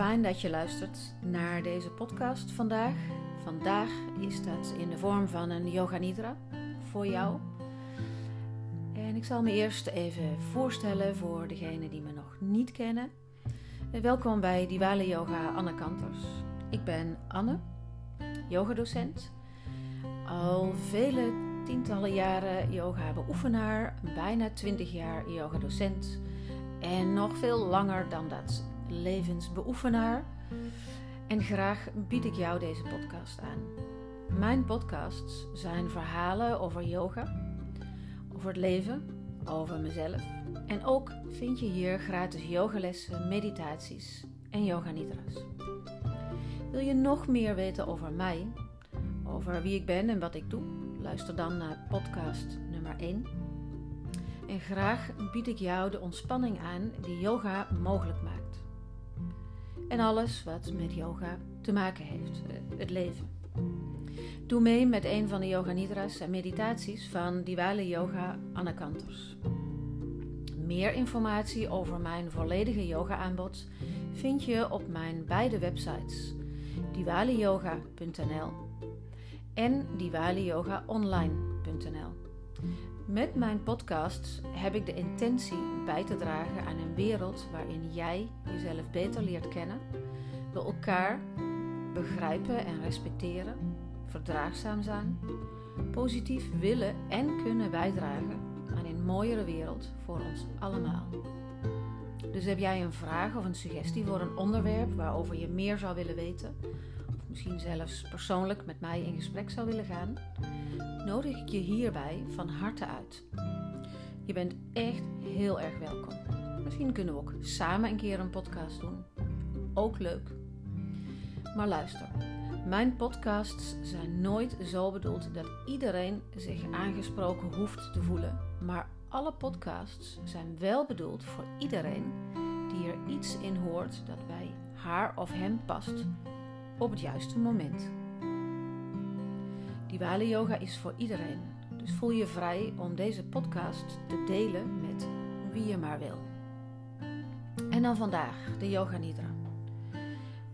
fijn dat je luistert naar deze podcast vandaag. Vandaag is dat in de vorm van een Yoga Nidra voor jou. En ik zal me eerst even voorstellen voor degenen die me nog niet kennen. Welkom bij Diwali Yoga Anne Kanters. Ik ben Anne, yogadocent. Al vele tientallen jaren yoga beoefenaar, bijna 20 jaar yoga docent en nog veel langer dan dat levensbeoefenaar. En graag bied ik jou deze podcast aan. Mijn podcasts zijn verhalen over yoga, over het leven, over mezelf. En ook vind je hier gratis yogalessen, meditaties en yoga nidras. Wil je nog meer weten over mij, over wie ik ben en wat ik doe? Luister dan naar podcast nummer 1. En graag bied ik jou de ontspanning aan die yoga mogelijk maakt. En alles wat met yoga te maken heeft, eh, het leven. Doe mee met een van de yoga nidras en meditaties van Diwali Yoga Anakanters. Meer informatie over mijn volledige yoga aanbod vind je op mijn beide websites diwaliyoga.nl en diwaliyogaonline.nl. Met mijn podcast heb ik de intentie bij te dragen aan een wereld waarin jij jezelf beter leert kennen, we elkaar begrijpen en respecteren, verdraagzaam zijn, positief willen en kunnen bijdragen aan een mooiere wereld voor ons allemaal. Dus heb jij een vraag of een suggestie voor een onderwerp waarover je meer zou willen weten, misschien zelfs persoonlijk met mij in gesprek zou willen gaan, nodig ik je hierbij van harte uit. Je bent echt heel erg welkom. Misschien kunnen we ook samen een keer een podcast doen. Ook leuk. Maar luister, mijn podcasts zijn nooit zo bedoeld dat iedereen zich aangesproken hoeft te voelen. Maar alle podcasts zijn wel bedoeld voor iedereen die er iets in hoort dat bij haar of hem past op het juiste moment. Diwali Yoga is voor iedereen, dus voel je vrij om deze podcast te delen met wie je maar wil. En dan vandaag de Yoga Nidra.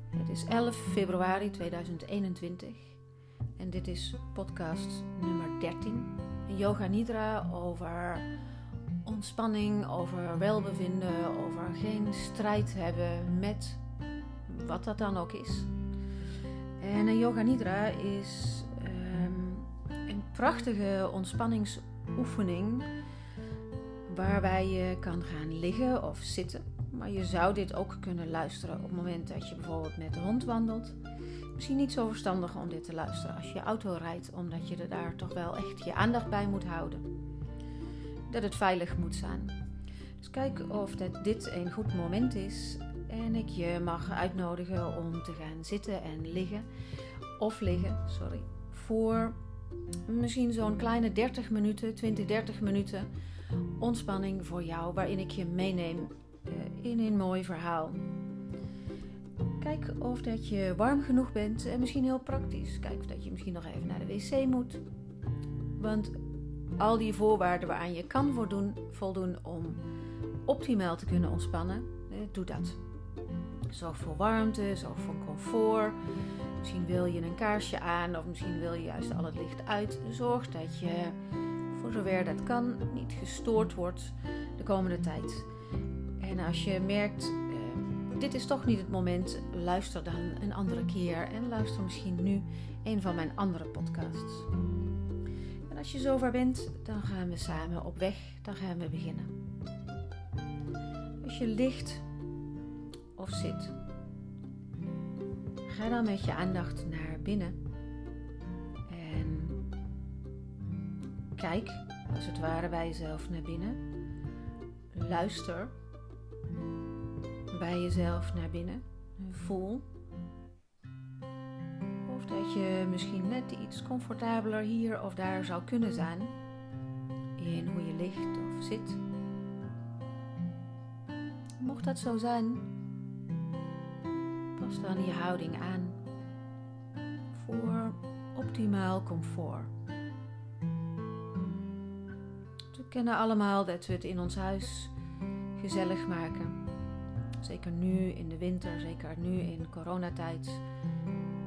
Het is 11 februari 2021 en dit is podcast nummer 13. Een Yoga Nidra over ontspanning, over welbevinden, over geen strijd hebben met wat dat dan ook is. En een Yoga Nidra is prachtige ontspanningsoefening waarbij je kan gaan liggen of zitten. Maar je zou dit ook kunnen luisteren op het moment dat je bijvoorbeeld met de hond wandelt. Misschien niet zo verstandig om dit te luisteren als je auto rijdt, omdat je er daar toch wel echt je aandacht bij moet houden. Dat het veilig moet zijn. Dus kijk of dat dit een goed moment is en ik je mag uitnodigen om te gaan zitten en liggen of liggen, sorry, voor misschien zo'n kleine 30 minuten, 20, 30 minuten ontspanning voor jou, waarin ik je meeneem uh, in een mooi verhaal. Kijk of dat je warm genoeg bent en misschien heel praktisch. Kijk of dat je misschien nog even naar de wc moet. Want al die voorwaarden waaraan je kan voldoen, voldoen om optimaal te kunnen ontspannen, eh, doe dat. Zorg voor warmte, zorg voor comfort. Misschien wil je een kaarsje aan of misschien wil je juist al het licht uit. Zorg dat je, voor zover dat kan, niet gestoord wordt de komende tijd. En als je merkt, eh, dit is toch niet het moment, luister dan een andere keer en luister misschien nu een van mijn andere podcasts. En als je zover bent, dan gaan we samen op weg, dan gaan we beginnen. Als je ligt zit, Ga dan met je aandacht naar binnen. En kijk als het ware bij jezelf naar binnen. Luister bij jezelf naar binnen. Voel of dat je misschien net iets comfortabeler hier of daar zou kunnen zijn in hoe je ligt of zit. Mocht dat zo zijn, Pas dan je houding aan voor optimaal comfort. We kennen allemaal dat we het in ons huis gezellig maken. Zeker nu in de winter, zeker nu in coronatijd.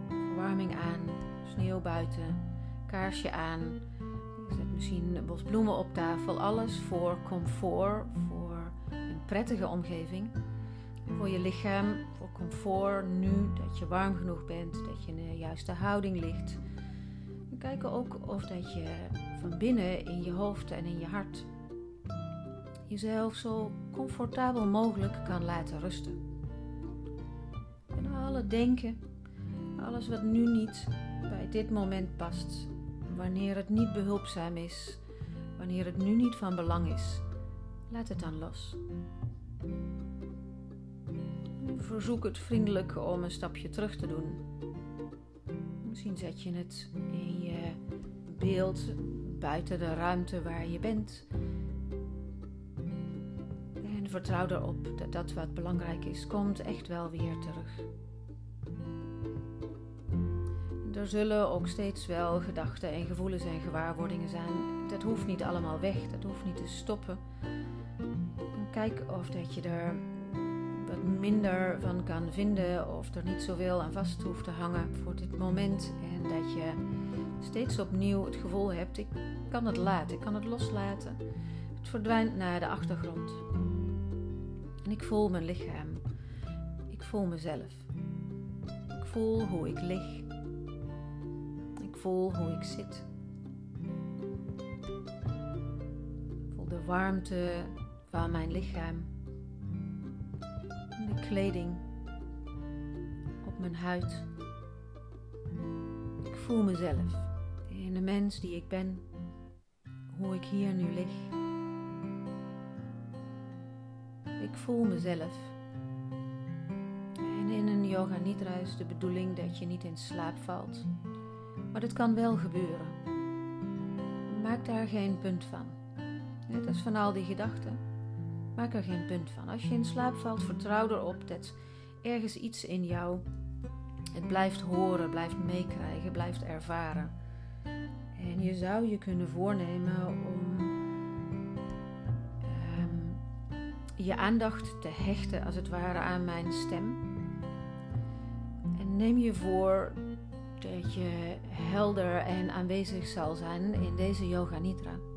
Verwarming aan, sneeuw buiten, kaarsje aan. Je zet misschien bos bloemen op tafel. Alles voor comfort, voor een prettige omgeving. Voor je lichaam, comfort nu dat je warm genoeg bent, dat je in de juiste houding ligt. En kijken ook of dat je van binnen in je hoofd en in je hart jezelf zo comfortabel mogelijk kan laten rusten. En alle denken, alles wat nu niet bij dit moment past, wanneer het niet behulpzaam is, wanneer het nu niet van belang is, laat het dan los. Verzoek het vriendelijk om een stapje terug te doen. Misschien zet je het in je beeld buiten de ruimte waar je bent vertrouw erop dat dat wat belangrijk is, komt echt wel weer terug. Er zullen ook steeds wel gedachten en gevoelens en gewaarwordingen zijn. Dat hoeft niet allemaal weg, dat hoeft niet te stoppen. kijk of dat je er wat minder van kan vinden of er niet zoveel aan vast hoeft te hangen voor dit moment. En dat je steeds opnieuw het gevoel hebt, ik kan het laten, ik kan het loslaten. Het verdwijnt naar de achtergrond. En ik voel mijn lichaam. Ik voel mezelf. Ik voel hoe ik lig. Ik voel hoe ik zit. Ik voel de warmte van mijn lichaam. Kleding op mijn huid. Ik voel mezelf in de mens die ik ben. Hoe ik hier nu lig. Ik voel mezelf. En in een yoga nidra is de bedoeling dat je niet in slaap valt. Maar dat kan wel gebeuren. Maak daar geen punt van. Net als van al die gedachten. Maak er geen punt van. Als je in slaap valt, vertrouw erop dat ergens iets in jou het blijft horen, blijft meekrijgen, blijft ervaren. En je zou je kunnen voornemen om je aandacht te hechten, als het ware, aan mijn stem. En neem je voor dat je helder en aanwezig zal zijn in deze Yoga Nidra.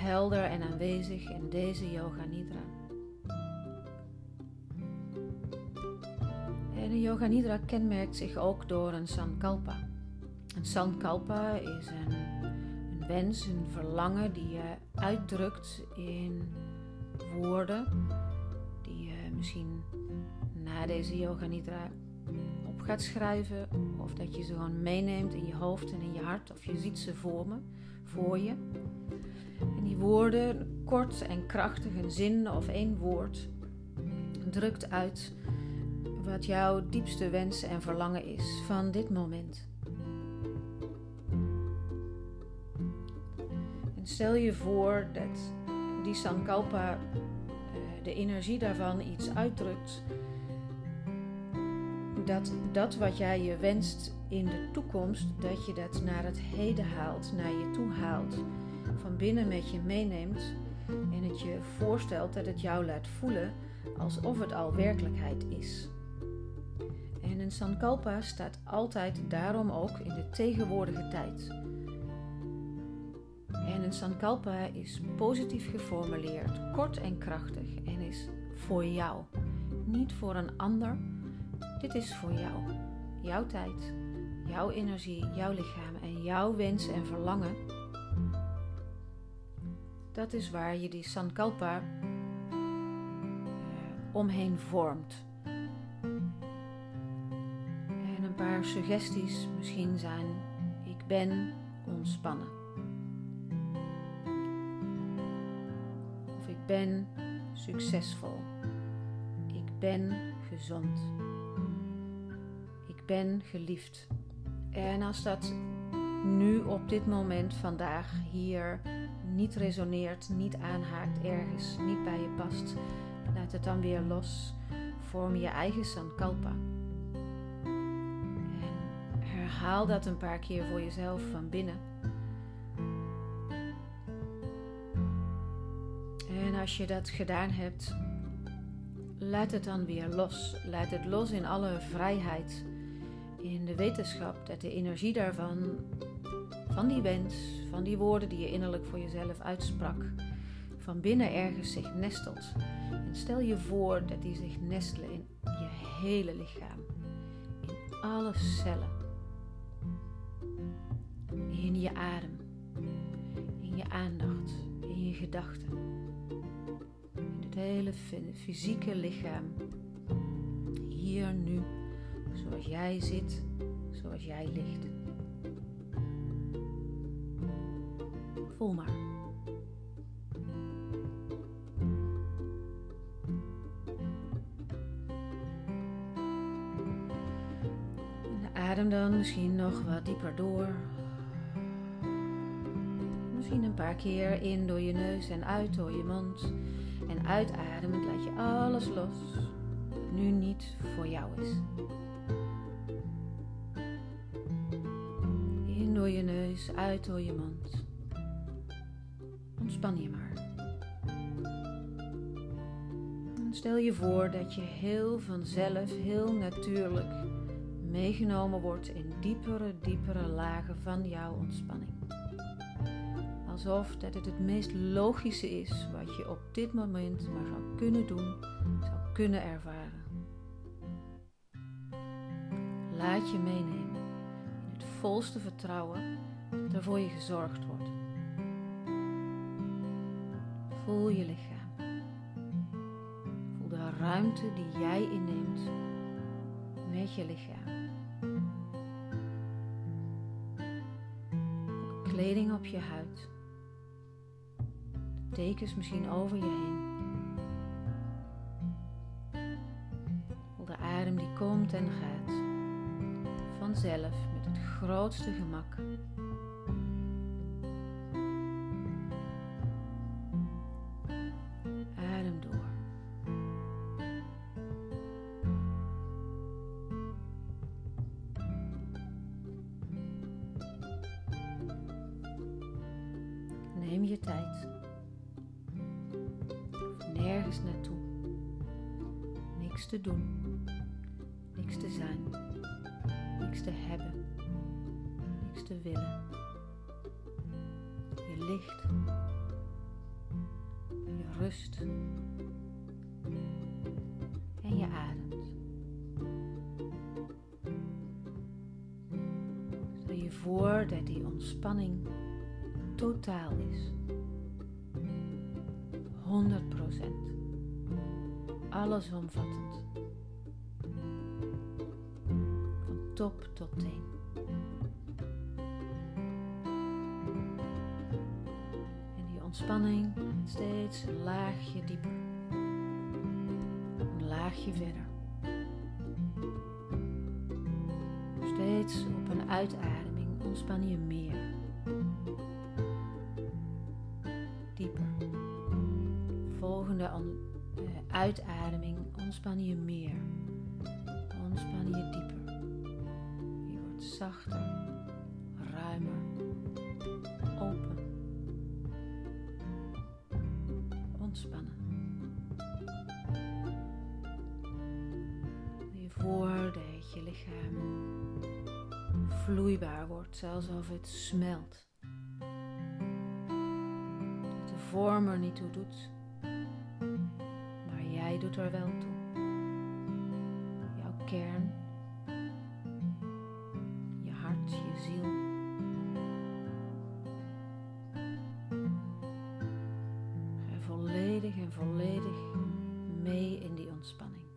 Helder en aanwezig in deze Yoga Nidra. En een Yoga Nidra kenmerkt zich ook door een Sankalpa. Een Sankalpa is een wens, een verlangen die je uitdrukt in woorden die je misschien na deze yoga nidra op gaat schrijven of dat je ze gewoon meeneemt in je hoofd en in je hart of je ziet ze voor me, voor je. En die woorden, kort en krachtig, een zin of één woord, drukt uit wat jouw diepste wens en verlangen is van dit moment. stel je voor dat die Sankalpa, uh, de energie daarvan iets uitdrukt. Dat dat wat jij je wenst in de toekomst, dat je dat naar het heden haalt, naar je toe haalt, binnen met je meeneemt en het je voorstelt dat het jou laat voelen alsof het al werkelijkheid is. En een Sankalpa staat altijd daarom ook in de tegenwoordige tijd. En een sankalpa is positief geformuleerd, kort en krachtig en is voor jou. Niet voor een ander. Dit is voor jou. Jouw tijd, jouw energie, jouw lichaam en jouw wensen en verlangen. Dat is waar je die sankalpa uh, omheen vormt. En een paar suggesties misschien zijn: ik ben ontspannen. ben succesvol. Ik ben gezond. Ik ben geliefd. En als dat nu op dit moment vandaag hier niet resoneert, niet aanhaakt ergens, niet bij je past, laat het dan weer los. Vorm je eigen sankalpa. En herhaal dat een paar keer voor jezelf van binnen. als je dat gedaan hebt, laat het dan weer los. Laat het los in alle vrijheid. In de wetenschap dat de energie daarvan, van die wens, van die woorden die je innerlijk voor jezelf uitsprak, van binnen ergens zich nestelt. En stel je voor dat die zich nestelen in je hele lichaam, in alle cellen, in je adem, in je aandacht, in je gedachten, in het hele fysieke lichaam, hier nu, zoals jij zit, zoals jij ligt. Maar. Adem dan misschien nog wat dieper door. Misschien een paar keer in door je neus en uit door je mond. En uitademend laat je alles los wat nu niet voor jou is. In door je neus, uit door je mond. Ontspan je maar. Stel je voor dat je heel vanzelf, heel natuurlijk meegenomen wordt in diepere, diepere lagen van jouw ontspanning. Alsof dat het het meest logische is wat je op dit moment maar zou kunnen doen, zou kunnen ervaren. Laat je meenemen in het volste vertrouwen dat je gezorgd wordt. Voel je lichaam. Voel de ruimte die jij inneemt met je lichaam. kleding op je huid. De dekens misschien over je heen. Voel de adem die komt en gaat. Vanzelf met het grootste gemak. Neem je tijd. nergens naartoe. Niks te doen. Niks te zijn. Niks te hebben. Niks te willen. Je ligt. Je rust. En je ademt. Stel je voor dat die ontspanning totaal is. 100%. Allesomvattend. Van top tot teen. En die ontspanning steeds een laagje dieper. Een laagje verder. Steeds op een uitademing ontspan je meer. De uitademing ontspan je meer. Ontspan je dieper. Je wordt zachter, ruimer, open. Ontspannen. Je voordat je lichaam vloeibaar wordt, alsof het smelt. Dat de vorm er niet toe doet doet er wel toe. Jouw kern, je hart, je ziel. Ga volledig en volledig mee in die ontspanning.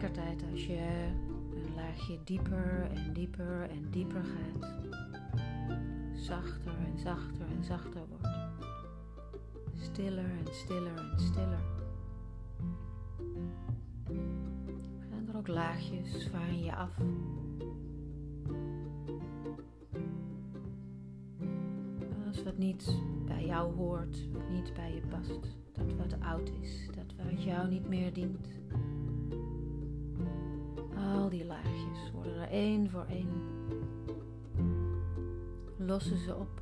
Tegelijkertijd als je een laagje dieper en dieper en dieper gaat, zachter en zachter en zachter wordt. Stiller en stiller en stiller. Gaan er ook laagjes van je af. Als wat niet bij jou hoort, wat niet bij je past, dat wat oud is, dat wat jou niet meer dient. Al die laagjes worden er één voor één. Lossen ze op.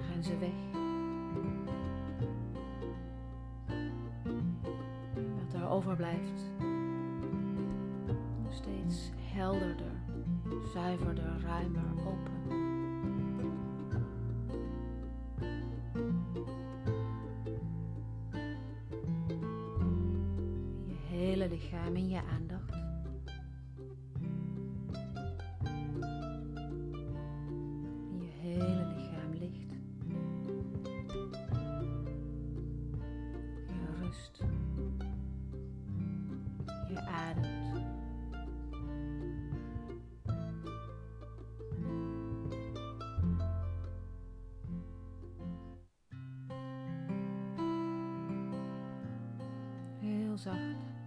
Gaan ze weg. Wat er overblijft. Steeds helderder, zuiverder, ruimer, open. Je hele lichaam in je aandacht.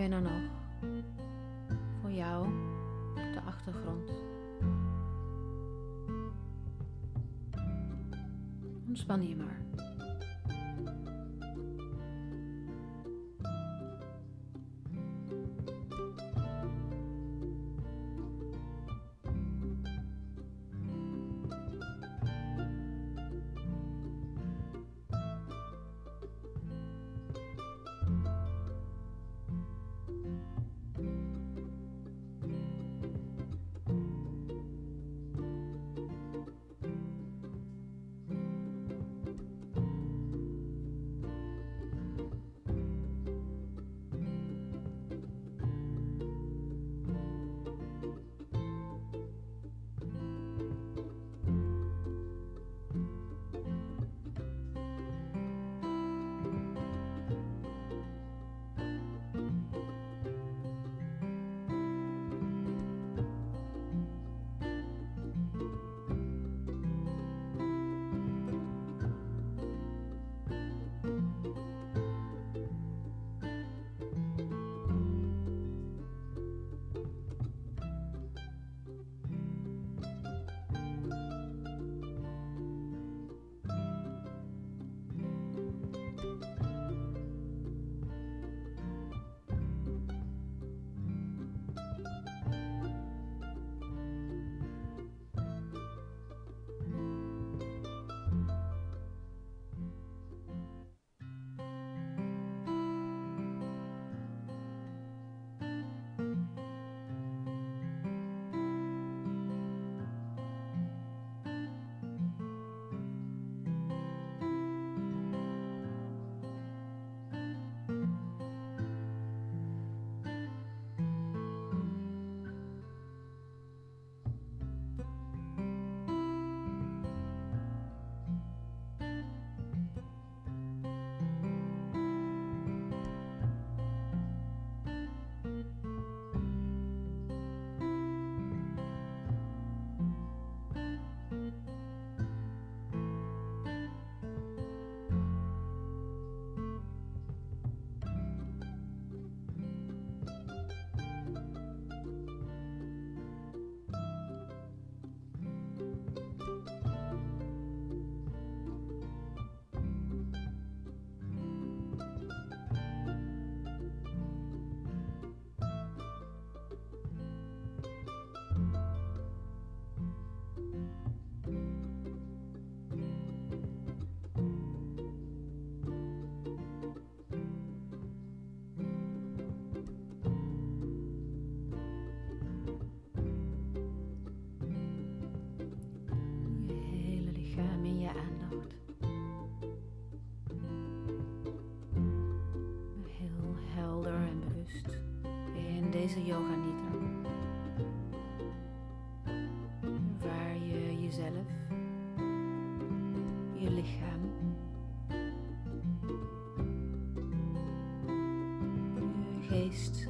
ben er nog. Voor jou op de achtergrond. Ontspan je maar. Deze yoga nidra. Waar je jezelf, je lichaam, je geest,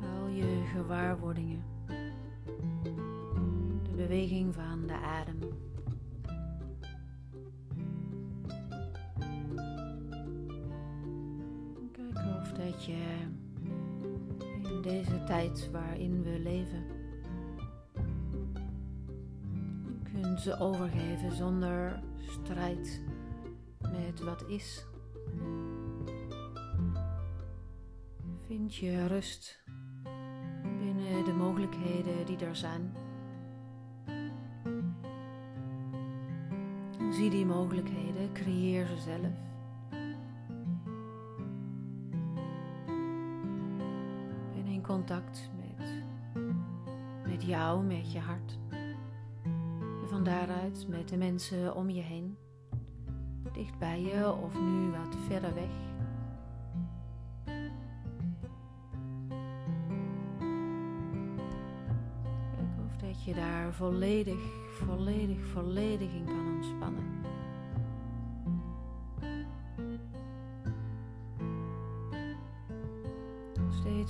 al je gewaarwordingen, de beweging van de adem. Dat je tijd waarin we leven kunt ze overgeven zonder strijd met wat is. Vind je rust binnen de mogelijkheden die er zijn. Zie die mogelijkheden, creëer ze zelf. Contact met, met jou, met je hart. En van daaruit met de mensen om je heen. Dicht bij je of nu wat verder weg. Kijk of dat je daar volledig, volledig, volledig in kan ontspannen.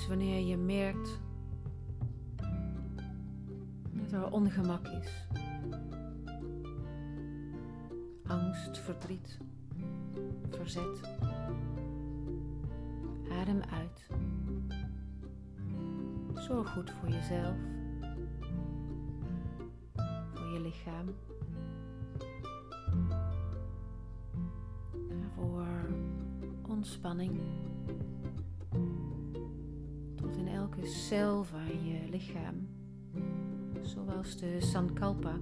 Wanneer je merkt dat er ongemak is, angst, verdriet, verzet, adem uit. Zorg goed voor jezelf, voor je lichaam, voor ontspanning. Cel van je lichaam, zoals de Sankalpa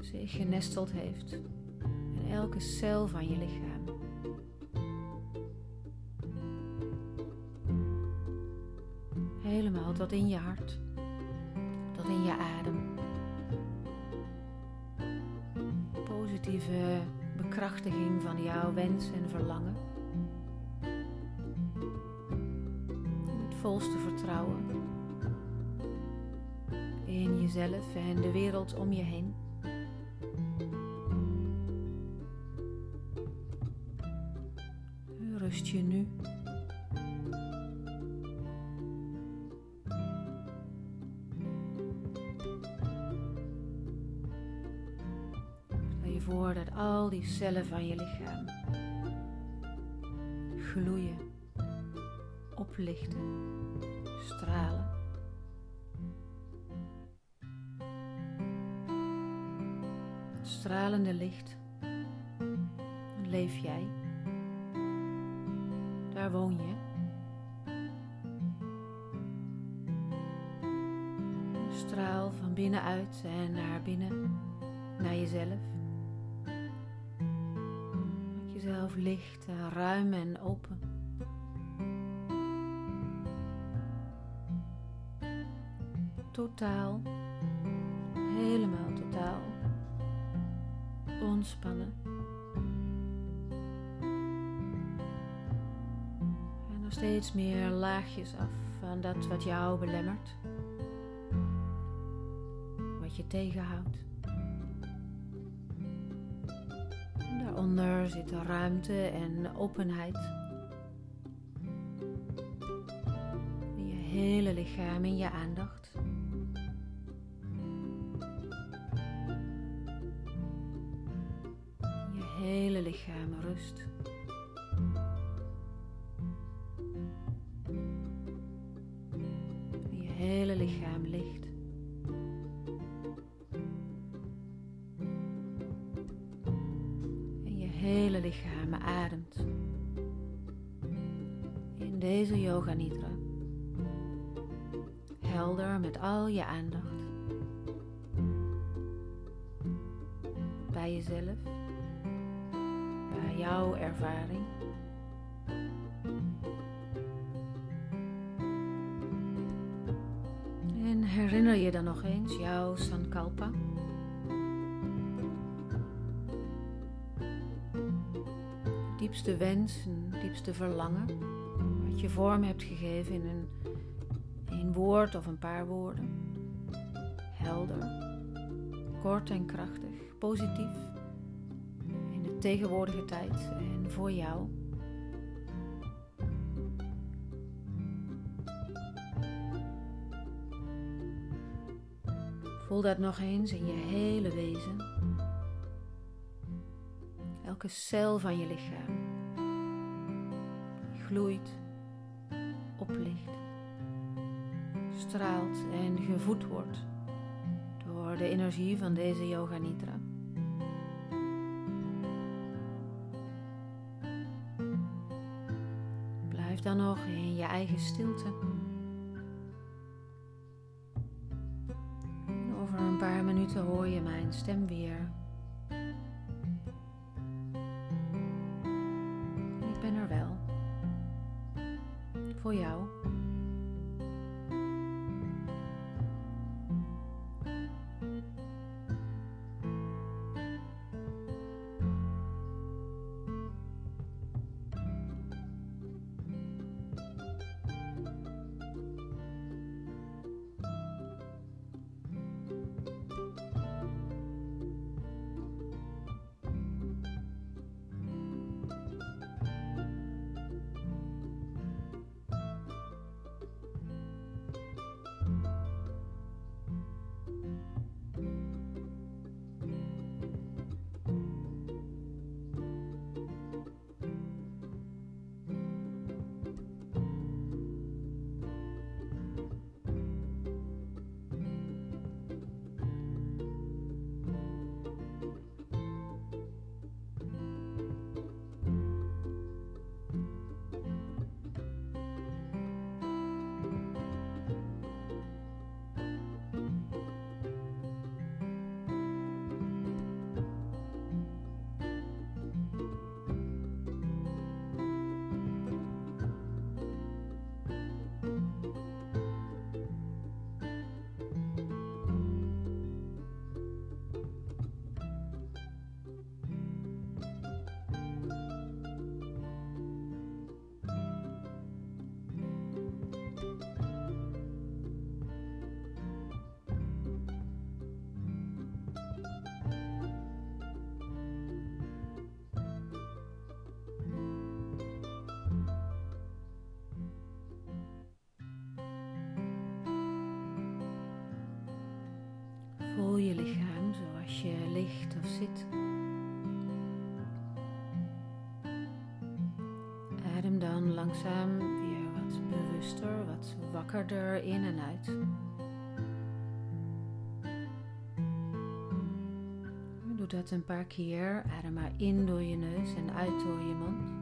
zich genesteld heeft in elke cel van je lichaam. Helemaal tot in je hart, tot in je adem. Positieve bekrachtiging van jouw wens en verlangen. Volste vertrouwen in jezelf en de wereld om je heen. Rust je nu. Stel je voor dat al die cellen van je lichaam gloeien, oplichten, stralen. Het stralende licht, leef jij. Daar woon je. Straal van binnenuit en naar binnen, naar jezelf. Maak jezelf licht en ruim en open. Totaal, helemaal totaal ontspannen. steeds meer laagjes af van dat wat jou belemmert, wat je tegenhoudt. Daaronder zit ruimte en openheid. Je hele lichaam, in je aandacht. Hele lichaam ademt. In deze yoga nidra. Helder met al je aandacht. Bij jezelf. Bij jouw ervaring. herinner je dan nog eens jouw Sankalpa? Diepste wens, een diepste verlangen, wat je vorm hebt gegeven in een, een woord of een paar woorden. Helder, kort en krachtig, positief, in de tegenwoordige tijd en voor jou. Voel dat nog eens in je hele wezen. Elke cel van je lichaam gloeit, oplicht, straalt en gevoed wordt door de energie van deze Yoga Nidra. Blijf dan nog in je eigen stilte. paar minuten hoor je mijn stem weer. Oh, jou. Lichaam zoals je ligt of zit. Adem dan langzaam weer wat bewuster, wat wakkerder in en uit. Doe dat een paar keer. Adem maar in door je neus en uit door je mond.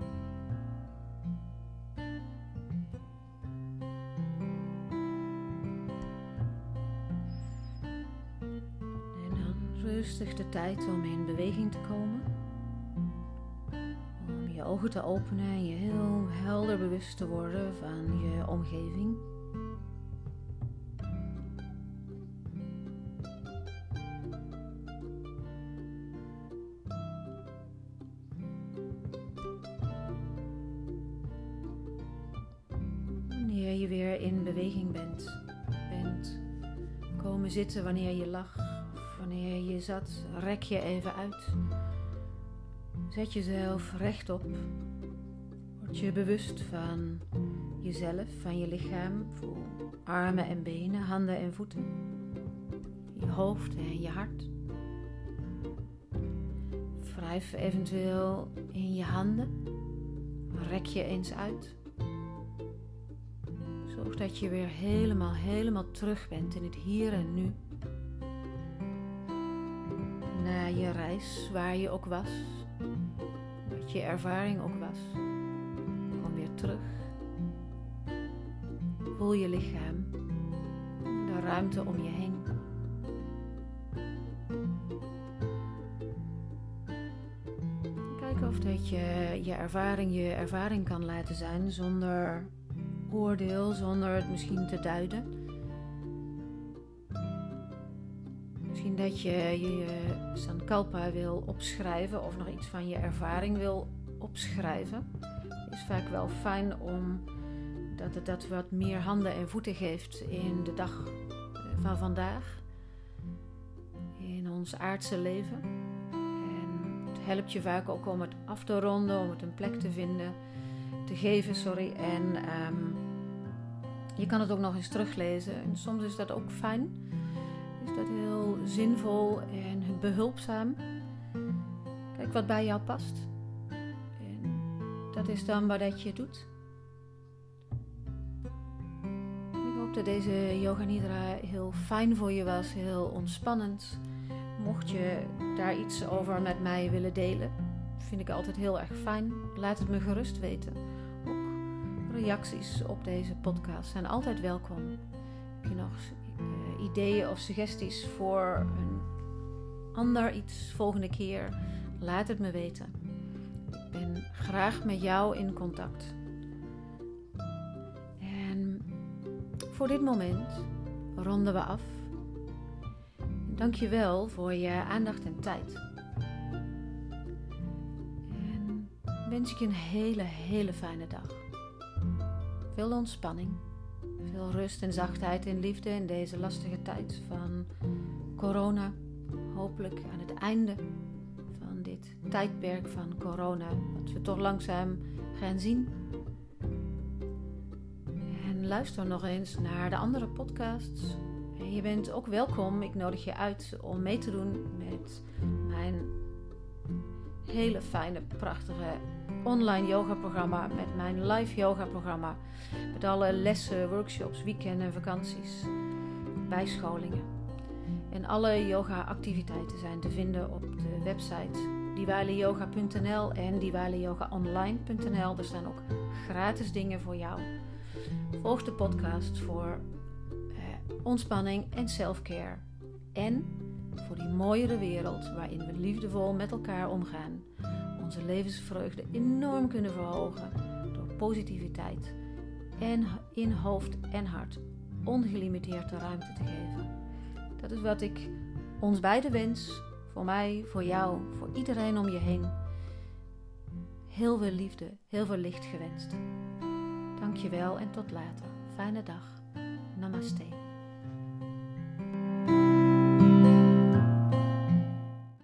Tijd om in beweging te komen. Om je ogen te openen en je heel helder bewust te worden van je omgeving. Wanneer je weer in beweging bent, bent komen zitten wanneer je lag Je zat, rek je even uit. Zet jezelf rechtop. Word je bewust van jezelf, van je lichaam. Voel armen en benen, handen en voeten. Je hoofd en je hart. Wrijf eventueel in je handen. Rek je eens uit. Zorg dat je weer helemaal, helemaal terug bent in het hier en nu je reis, waar je ook was, wat je ervaring ook was. Kom weer terug. Voel je lichaam, de ruimte om je heen. Kijk of dat je je ervaring je ervaring kan laten zijn zonder oordeel, zonder het misschien te duiden. Dat je je Sankalpa wil opschrijven of nog iets van je ervaring wil opschrijven. Is vaak wel fijn om dat het dat wat meer handen en voeten geeft in de dag eh, van vandaag. In ons aardse leven. En het helpt je vaak ook om het af te ronden, om het een plek te vinden, te geven, sorry. En ehm, je kan het ook nog eens teruglezen. En soms is dat ook fijn. Dat heel zinvol en behulpzaam. Kijk wat bij jou past. En dat is dan wat je doet. Ik hoop dat deze Yoga Nidra heel fijn voor je was, heel ontspannend. Mocht je daar iets over met mij willen delen, vind ik altijd heel erg fijn. Laat het me gerust weten. Ook reacties op deze podcast zijn altijd welkom. Heb je nog ideeën of suggesties voor een ander iets volgende keer? Laat het me weten. Ik ben graag met jou in contact. En voor dit moment ronden we af. Dank je wel voor je aandacht en tijd. En wens ik je een hele, hele fijne dag. Veel ontspanning, veel rust en zachtheid en liefde in deze lastige tijd van corona. Hopelijk aan het einde dit tijdperk van corona, wat we toch langzaam gaan zien. En luister nog eens naar de andere podcasts. Je bent ook welkom. Ik nodig je uit om mee te doen met mijn hele fijne, prachtige online yoga programma. Met mijn live yoga programma. Met alle lessen, workshops, weekenden en vakanties. Bijscholingen. En alle yoga activiteiten zijn te vinden op de website diwaliyoga.nl en diwaliyogaonline.nl. Er staan ook gratis dingen voor jou. Volg de podcast voor eh, ontspanning en selfcare. En voor die mooiere wereld waarin we liefdevol met elkaar omgaan. Onze levensvreugde enorm kunnen verhogen door positiviteit en in hoofd en hart ongelimiteerd de ruimte te geven. Dat is wat ik ons beiden wens voor mij, voor jou, voor iedereen om je heen. Heel veel liefde, heel veel licht gewenst. Dank je wel en tot later. Fijne dag. Namaste.